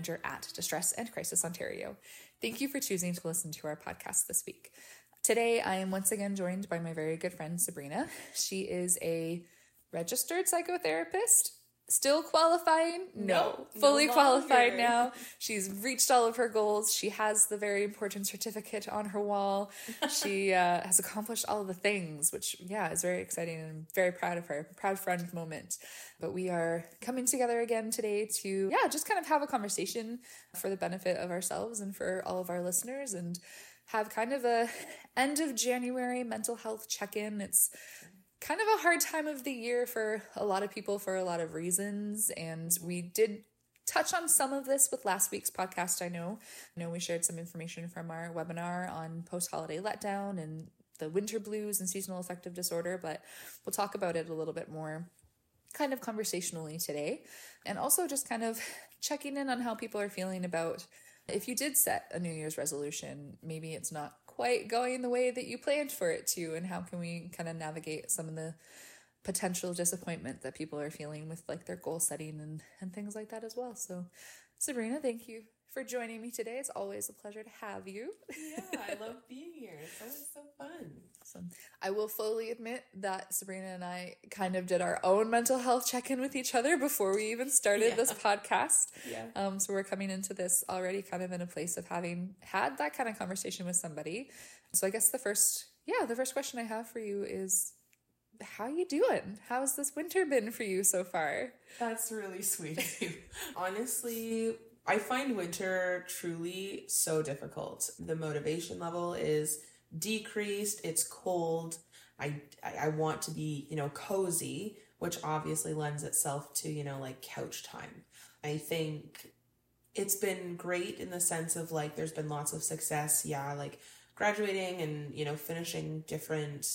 Manager at Distress and Crisis Ontario. Thank you for choosing to listen to our podcast this week. Today, I am once again joined by my very good friend Sabrina. She is a registered psychotherapist. Still qualifying? No, No, fully no qualified now. She's reached all of her goals. She has the very important certificate on her wall. She uh, has accomplished all of the things, which, yeah, is very exciting and I'm very proud of her. Proud friend moment. But we are coming together again today to, yeah, just kind of have a conversation for the benefit of ourselves and for all of our listeners and have kind of a end of January mental health check-in. It's kind of a hard time of the year for a lot of people for a lot of reasons and we did touch on some of this with last week's podcast i know. I know we shared some information from our webinar on post-holiday letdown and the winter blues and seasonal affective disorder but we'll talk about it a little bit more kind of conversationally today. And also just kind of checking in on how people are feeling about if you did set a new year's resolution maybe it's not quite going the way that you planned for it to and how can we kind of navigate some of the potential disappointment that people are feeling with like their goal setting and and things like that as well. So sabrina thank you for joining me today it's always a pleasure to have you Yeah, I love being here. It's always so fun. Awesome. I will fully admit that Sabrina and I kind of did our own mental health check in with each other before we even started Yeah. this podcast. Yeah. Um, so we're coming into this already kind of in a place of having had that kind of conversation with somebody. So I guess the first, yeah, the first question I have for you is, how you doing? How's this winter been for you so far? That's really sweet of you. Honestly, I find winter truly so difficult. The motivation level is decreased, it's cold. I, I want to be, you know, cozy, which obviously lends itself to, you know, like couch time. I think it's been great in the sense of like there's been lots of success, yeah, like graduating and, you know, finishing different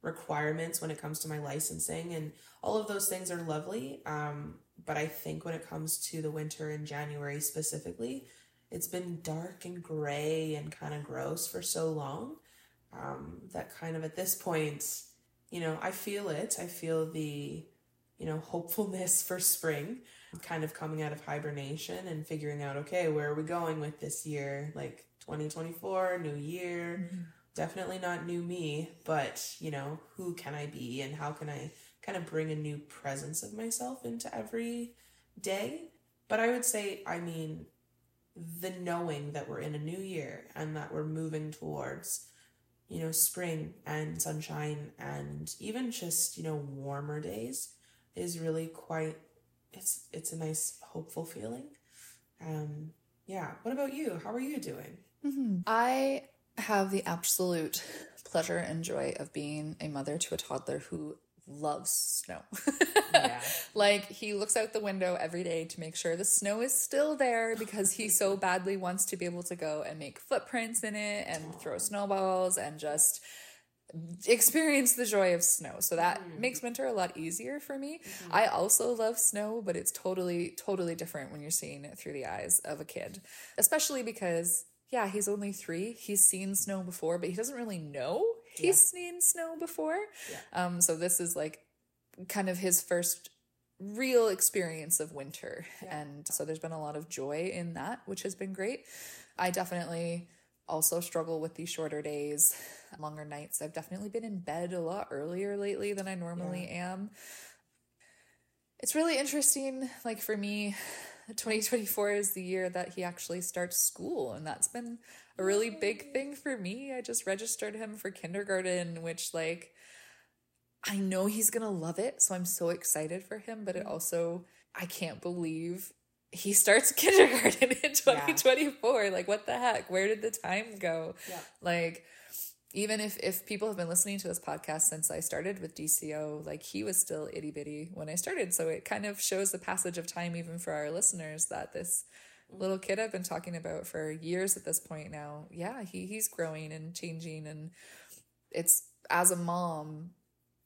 requirements when it comes to my licensing and all of those things are lovely um, but i think when it comes to the winter in january specifically it's been dark and gray and kind of gross for so long um, that kind of at this point you know i feel it. I feel the you know hopefulness for spring kind of coming out of hibernation and figuring out okay where are we going with this year? Like 2024 new year. Definitely not new me, but you know, who can I be and how can I kind of bring a new presence of myself into every day? But I would say, I mean, the knowing that we're in a new year and that we're moving towards, you know, spring and sunshine and even just, you know, warmer days is really quite it's it's a nice hopeful feeling. Um yeah, what about you? How are you doing? I have the absolute pleasure and joy of being a mother to a toddler who loves snow. Yeah. like he looks out the window every day to make sure the snow is still there because he so badly wants to be able to go and make footprints in it and throw snowballs and just experience the joy of snow. So that mm-hmm. makes winter a lot easier for me. Mm-hmm. I also love snow, but it's totally totally different when you're seeing it through the eyes of a kid. Especially because yeah, he's only 3. He's seen snow before, but he doesn't really know he's seen snow before. Yeah. Um so this is like kind of his first real experience of winter. And so there's been a lot of joy in that, which has been great. I definitely also struggle with these shorter days, longer nights. I've definitely been in bed a lot earlier lately than I normally am. It's really interesting, like for me, 2024 is the year that he actually starts school, and that's been a really big thing for me. I just registered him for kindergarten, which, like, I know he's gonna love it, so I'm so excited for him, but it mm-hmm. also, I can't believe he starts kindergarten in 2024. Yeah. Like, what the heck? Where did the time go? Yeah. Like, even if if people have been listening to this podcast since I started with DCO, like he was still itty bitty when I started. So it kind of shows the passage of time, even for our listeners, that this little kid I've been talking about for years at this point now, yeah, he he's growing and changing, and it's as a mom,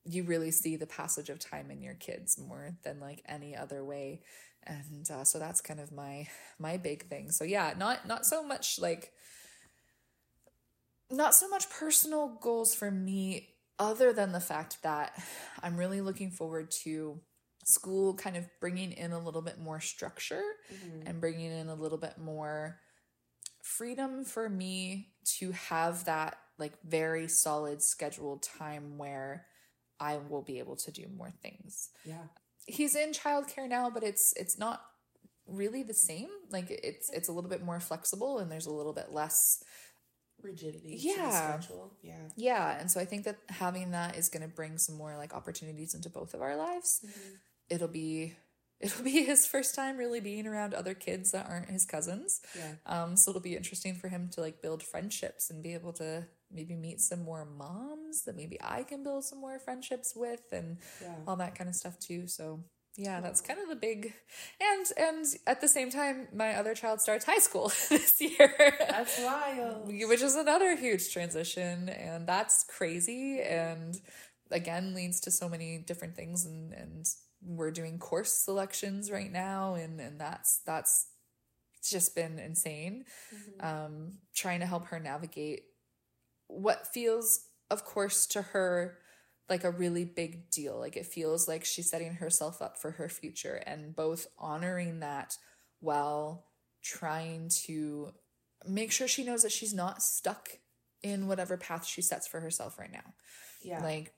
you really see the passage of time in your kids more than like any other way, and uh, so that's kind of my my big thing. So yeah, not not so much like not so much personal goals for me, other than the fact that I'm really looking forward to school kind of bringing in a little bit more structure mm-hmm. and bringing in a little bit more freedom for me to have that like very solid scheduled time where I will be able to do more things. Yeah. He's in childcare now, but it's it's not really the same. Like it's it's a little bit more flexible and there's a little bit less rigidity yeah yeah yeah and so i think that having that is going to bring some more like opportunities into both of our lives mm-hmm. It'll be it'll be his first time really being around other kids that aren't his cousins. Yeah. Um so it'll be interesting for him to like build friendships and be able to maybe meet some more moms that maybe i can build some more friendships with and yeah. all that kind of stuff too. So yeah that's kind of the big and and at the same time my other child starts high school this year. That's wild. Which is another huge transition and that's crazy and again leads to so many different things and and we're doing course selections right now and and that's that's just been insane mm-hmm. um trying to help her navigate what feels of course to her like a really big deal. Like it feels like she's setting herself up for her future and both honoring that while trying to make sure she knows that she's not stuck in whatever path she sets for herself right now. Yeah. Like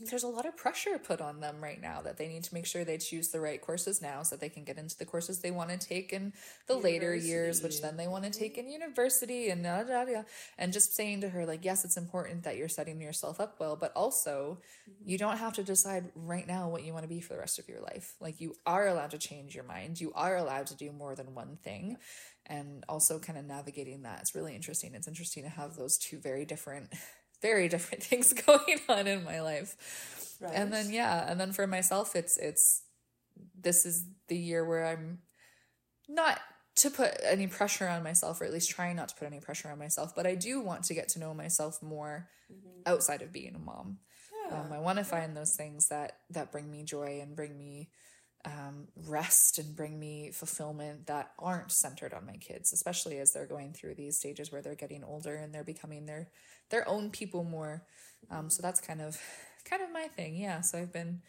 there's a lot of pressure put on them right now that they need to make sure they choose the right courses now so that they can get into the courses they want to take in the university. later years, which then they want to take in university and da, da, da, and just saying to her like, yes, it's important that you're setting yourself up well, but also mm-hmm. you don't have to decide right now what you want to be for the rest of your life. Like you are allowed to change your mind. You are allowed to do more than one thing. And also kind of navigating that. It's really interesting. It's interesting to have those two very different very different things going on in my life. Right. And then yeah, and then for myself it's it's this is the year where I'm not to put any pressure on myself or at least trying not to put any pressure on myself, but I do want to get to know myself more mm-hmm. outside of being a mom. Yeah. Um, I want to find those things that that bring me joy and bring me um, rest and bring me fulfillment that aren't centered on my kids, especially as they're going through these stages where they're getting older and they're becoming their their own people more. Um, so that's kind of kind of my thing. Yeah. So I've been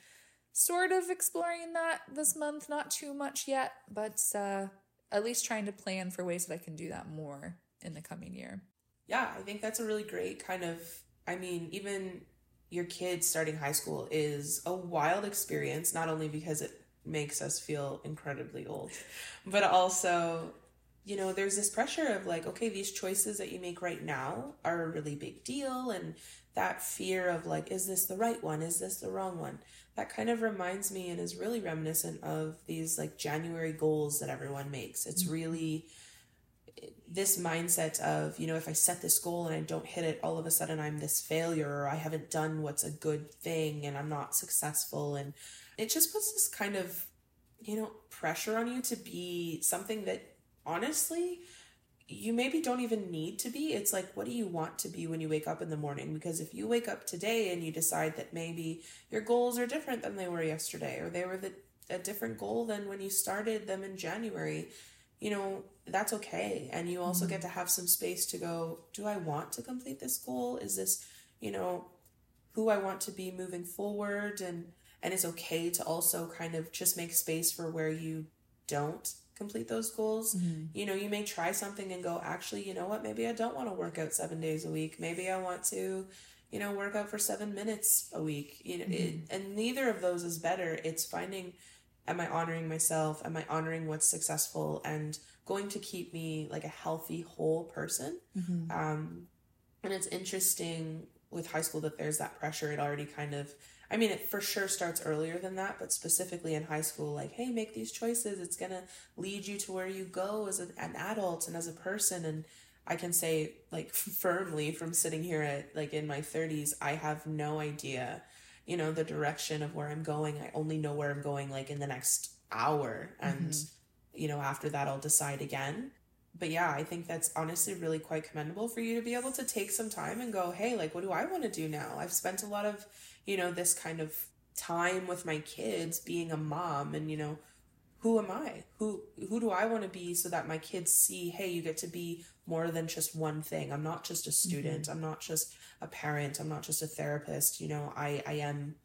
sort of exploring that this month, not too much yet, but uh, at least trying to plan for ways that I can do that more in the coming year. Yeah, I think that's a really great kind of. I mean, even your kids starting high school is a wild experience, not only because it makes us feel incredibly old, but also you know, there's this pressure of like, okay, these choices that you make right now are a really big deal. And that fear of like, is this the right one? Is this the wrong one? That kind of reminds me and is really reminiscent of these like January goals that everyone makes. It's mm-hmm. really this mindset of, you know, if I set this goal and I don't hit it, all of a sudden I'm this failure or I haven't done what's a good thing and I'm not successful. And it just puts this kind of, you know, pressure on you to be something that honestly, you maybe don't even need to be. It's like, what do you want to be when you wake up in the morning? Because if you wake up today and you decide that maybe your goals are different than they were yesterday, or they were the, a different goal than when you started them in January, you know, that's okay. And you also mm-hmm. get to have some space to go, do I want to complete this goal? Is this, you know, who I want to be moving forward? And, and it's okay to also kind of just make space for where you don't complete those goals. Mm-hmm. You know, you may try something and go, actually, you know what? Maybe I don't want to work out seven days a week. Maybe I want to, you know, work out for seven minutes a week. You know, mm-hmm. it, and neither of those is better. It's finding am I honoring myself? Am I honoring what's successful and going to keep me like a healthy, whole person? Mm-hmm. Um, and it's interesting with high school that there's that pressure. It already kind of, I mean, it for sure starts earlier than that, but specifically in high school, like, hey, make these choices. It's going to lead you to where you go as an adult and as a person. And I can say, like, firmly from sitting here at, like, in my 30s, I have no idea, you know, the direction of where I'm going. I only know where I'm going, like, in the next hour. And, Mm-hmm. you know, after that, I'll decide again but yeah, I think that's honestly really quite commendable for you to be able to take some time and go, hey, like, what do I want to do now? I've spent a lot of, you know, this kind of time with my kids being a mom and, you know, who am I? Who who do I want to be so that my kids see, hey, you get to be more than just one thing. I'm not just a mm-hmm. student. I'm not just a parent. I'm not just a therapist. You know, I I am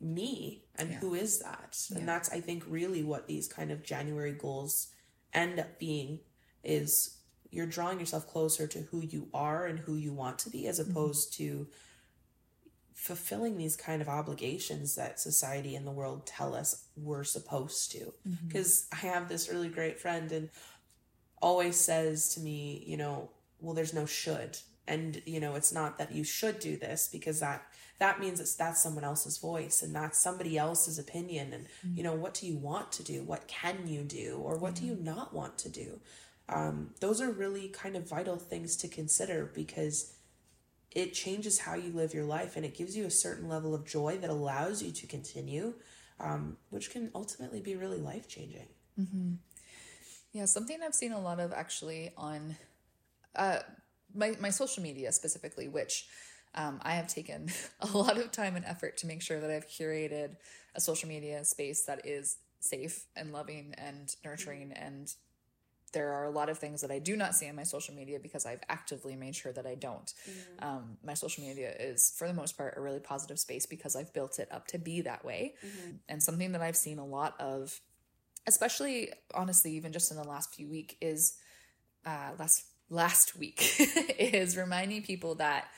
me and Yeah. who is that? Yeah. And that's I think really what these kind of January goals end up being is you're drawing yourself closer to who you are and who you want to be as mm-hmm. opposed to fulfilling these kind of obligations that society and the world tell us we're supposed to. Mm-hmm. Because i have this really great friend and always says to me you know well there's no should. And you know it's not that you should do this because that that means it's that's someone else's voice and that's somebody else's opinion and mm-hmm. you know what do you want to do? What can you do? Or what do you not want to do um, those are really kind of vital things to consider because it changes how you live your life and it gives you a certain level of joy that allows you to continue um, which can ultimately be really life changing Yeah, something I've seen a lot of actually on uh, my my social media specifically, which um, I have taken a lot of time and effort to make sure that I've curated a social media space that is safe and loving and nurturing and there are a lot of things that I do not see on my social media because I've actively made sure that I don't. Um, my social media is, for the most part, a really positive space because I've built it up to be that way. And something that I've seen a lot of, especially honestly, even just in the last few week, is uh, last last week is reminding people that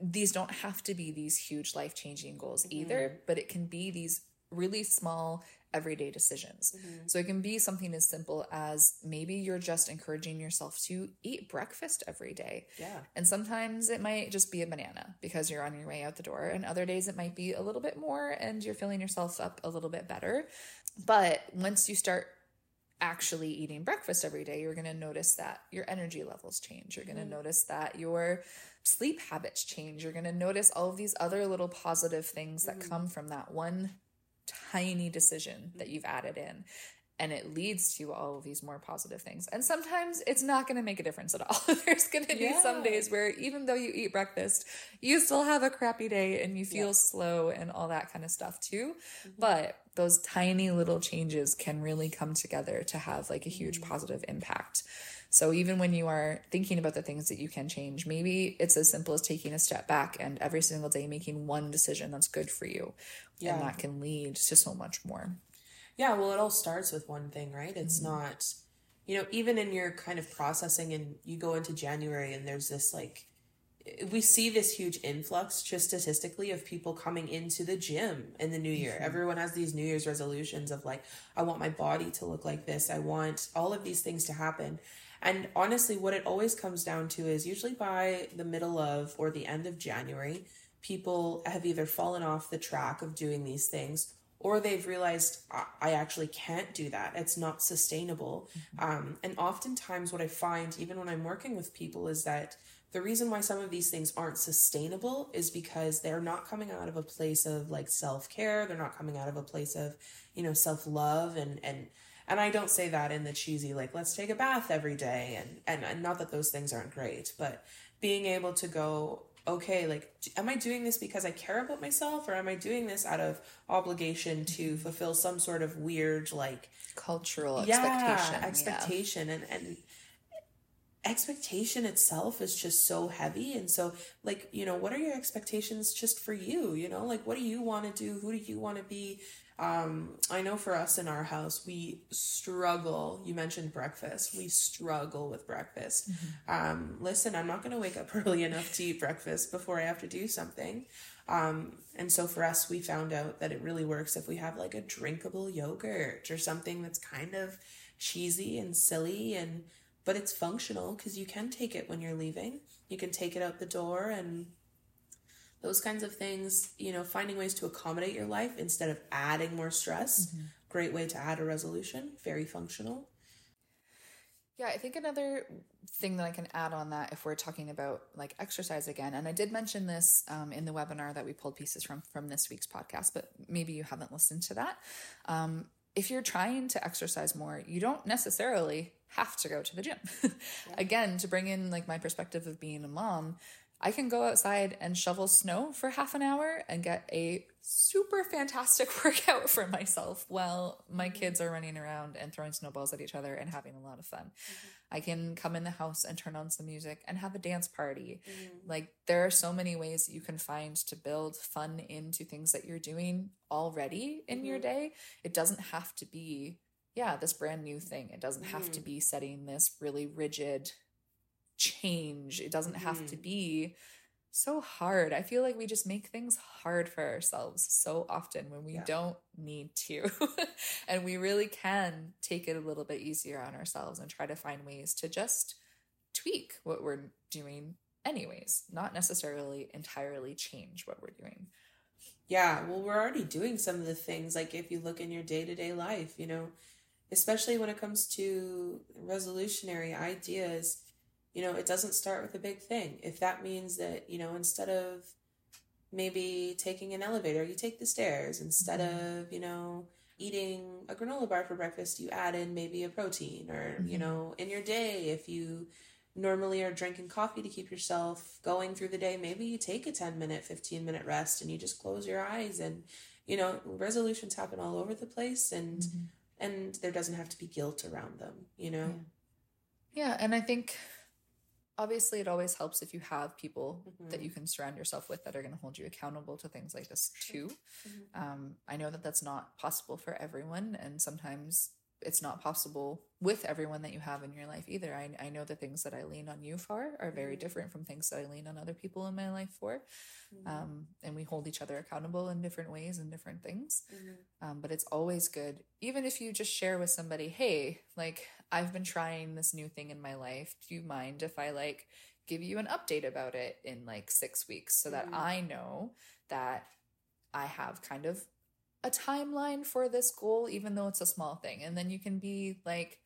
these don't have to be these huge life changing goals either, but it can be these really small everyday decisions. Mm-hmm. So it can be something as simple as maybe you're just encouraging yourself to eat breakfast every day. yeah And sometimes it might just be a banana because you're on your way out the door. And other days it might be a little bit more and you're filling yourself up a little bit better. But once you start actually eating breakfast every day, you're going to notice that your energy levels change. You're going to mm-hmm. notice that your sleep habits change. You're going to notice all of these other little positive things that mm-hmm. come from that one tiny decision that mm-hmm. you've added in. And it leads to all of these more positive things. And sometimes it's not going to make a difference at all. There's going to be some days where even though you eat breakfast, you still have a crappy day and you feel slow and all that kind of stuff too. Mm-hmm. But those tiny little changes can really come together to have like a huge mm-hmm. positive impact. So even when you are thinking about the things that you can change, maybe it's as simple as taking a step back and every single day making one decision that's good for you. Yeah. And that can lead to so much more. Yeah, well, it all starts with one thing, right? It's mm-hmm. not, you know, even in your kind of processing and you go into January and there's this like, we see this huge influx just statistically of people coming into the gym in the new year. Mm-hmm. Everyone has these New Year's resolutions of like, I want my body to look like this. I want all of these things to happen. And honestly, what it always comes down to is usually by the middle of or the end of January, people have either fallen off the track of doing these things or they've realized I, I actually can't do that. It's not sustainable. Um, and oftentimes, what I find, even when I'm working with people, is that the reason why some of these things aren't sustainable is because they're not coming out of a place of like self care. They're not coming out of a place of, you know, self love and, and, and I don't say that in the cheesy, like, let's take a bath every day. And, and, and not that those things aren't great, but being able to go, okay, like, am I doing this because I care about myself or am I doing this out of obligation to mm-hmm. fulfill some sort of weird, like, Cultural yeah, expectation. yeah. expectation and and expectation itself is just so heavy and so like you know what are your expectations just for you you know like what do you want to do who do you want to be Um, I know for us in our house, we struggle. You mentioned breakfast. We struggle with breakfast. Mm-hmm. Um, listen, I'm not going to wake up early enough to eat breakfast before I have to do something. Um, and so for us, we found out that it really works if we have like a drinkable yogurt or something that's kind of cheesy and silly and but it's functional because you can take it when you're leaving. You can take it out the door and those kinds of things, you know, finding ways to accommodate your life instead of adding more stress. Mm-hmm. Great way to add a resolution, very functional. Yeah, I think another thing that I can add on that, if we're talking about like exercise again, and I did mention this um, in the webinar that we pulled pieces from from this week's podcast, but maybe you haven't listened to that. Um, if you're trying to exercise more, you don't necessarily have to go to the gym. yeah. Again, to bring in like my perspective of being a mom, I can go outside and shovel snow for half an hour and get a super fantastic workout for myself while my mm-hmm. kids are running around and throwing snowballs at each other and having a lot of fun. Mm-hmm. I can come in the house and turn on some music and have a dance party. Mm-hmm. Like there are so many ways that you can find to build fun into things that you're doing already in your mm-hmm. day. It doesn't have to be yeah, this brand new thing. It doesn't have to mm-hmm. be setting this really rigid change. It doesn't have mm-hmm. to be so hard. I feel like we just make things hard for ourselves so often when we yeah. don't need to. and we really can take it a little bit easier on ourselves and try to find ways to just tweak what we're doing, anyways, not necessarily entirely change what we're doing. Yeah, well, we're already doing some of the things. Like if you look in your day to day life, you know, especially when it comes to resolutionary ideas you know, it doesn't start with a big thing. If that means that, you know, instead of maybe taking an elevator, you take the stairs. Instead mm-hmm. of, you know, eating a granola bar for breakfast, you add in maybe a protein or, mm-hmm. you know, in your day, if you normally are drinking coffee to keep yourself going through the day, maybe you take a 10 minute, 15 minute rest and you just close your eyes and, you know, resolutions happen all over the place and, mm-hmm. and there doesn't have to be guilt around them, you know? Yeah. yeah and I think obviously it always helps if you have people mm-hmm. that you can surround yourself with that are going to hold you accountable to things like this too mm-hmm. um, i know that that's not possible for everyone and sometimes it's not possible with everyone that you have in your life either i, I know the things that i lean on you for are very mm-hmm. different from things that i lean on other people in my life for mm-hmm. um, and we hold each other accountable in different ways and different things mm-hmm. um, but it's always good even if you just share with somebody hey like I've been trying this new thing in my life. Do you mind if I like give you an update about it in like six weeks so that mm. I know that I have kind of a timeline for this goal, even though it's a small thing? And then you can be like,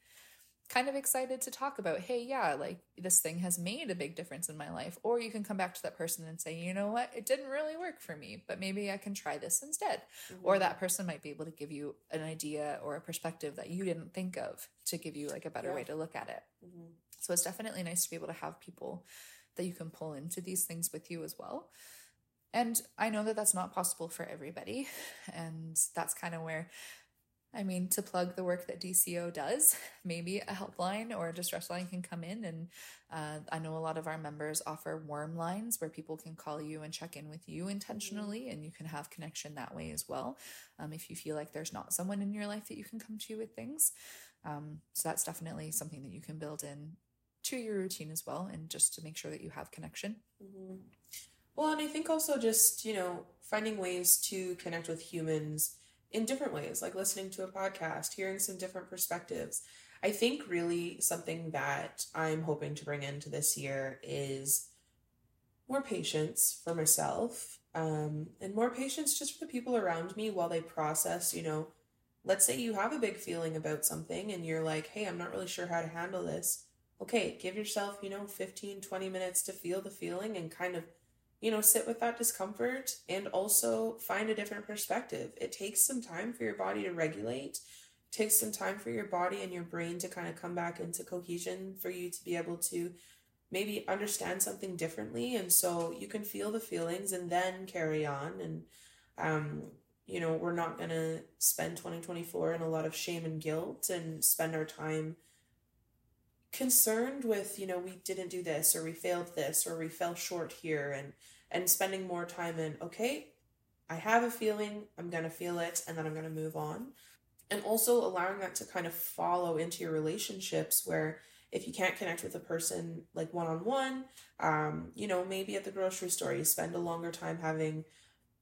kind of excited to talk about, hey, yeah, like this thing has made a big difference in my life. Or you can come back to that person and say, you know what, it didn't really work for me, but maybe I can try this instead. Mm-hmm. Or that person might be able to give you an idea or a perspective that you didn't think of to give you like a better yeah. way to look at it. Mm-hmm. So it's definitely nice to be able to have people that you can pull into these things with you as well. And I know that that's not possible for everybody. And that's kind of where I mean, to plug the work that DCO does, maybe a helpline or a distress line can come in. And uh, I know a lot of our members offer warm lines where people can call you and check in with you intentionally, mm-hmm. and you can have connection that way as well. Um, if you feel like there's not someone in your life that you can come to with things. Um, so that's definitely something that you can build in to your routine as well, and just to make sure that you have connection. Mm-hmm. Well, and I think also just, you know, finding ways to connect with humans in different ways, like listening to a podcast, hearing some different perspectives. I think really something that I'm hoping to bring into this year is more patience for myself um, and more patience just for the people around me while they process, you know, let's say you have a big feeling about something and you're like, hey, I'm not really sure how to handle this. Okay, give yourself, you know, 15, 20 minutes to feel the feeling and kind of you know, sit with that discomfort and also find a different perspective. It takes some time for your body to regulate. It takes some time for your body and your brain to kind of come back into cohesion for you to be able to maybe understand something differently and so you can feel the feelings and then carry on and um you know, we're not going to spend 2024 in a lot of shame and guilt and spend our time concerned with you know we didn't do this or we failed this or we fell short here and and spending more time in okay I have a feeling, I'm going to feel it, and then I'm going to move on. And also allowing that to kind of follow into your relationships where if you can't connect with a person like one on one, um, you know, maybe at the grocery store, you spend a longer time having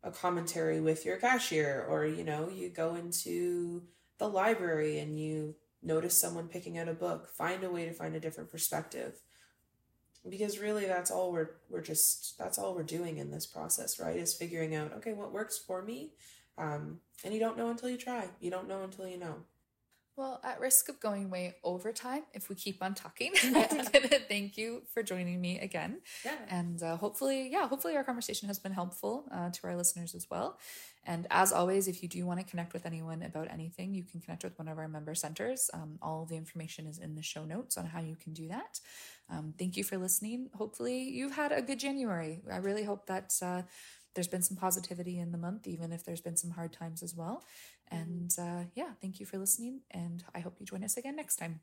a commentary with your cashier, or, you know, you go into the library and you notice someone picking out a book, find a way to find a different perspective. Because really that's all we're we're just that's all we're doing in this process, right? Is figuring out, okay, what works for me? Um, and you don't know until you try. You don't know until you know. Well, at risk of going way over time, if we keep on talking, thank you for joining me again. Yeah. And uh, hopefully, yeah, hopefully our conversation has been helpful uh, to our listeners as well. And as always, if you do want to connect with anyone about anything, you can connect with one of our member centers. Um, all the information is in the show notes on how you can do that. Um, thank you for listening. Hopefully, you've had a good January. I really hope that uh, there's been some positivity in the month, even if there's been some hard times as well. And uh, yeah, thank you for listening. And I hope you join us again next time.